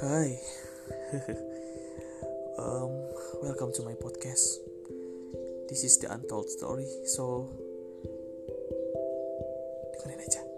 Hai. Um, Welcome to my podcast. This is the untold story So Dengerin aja.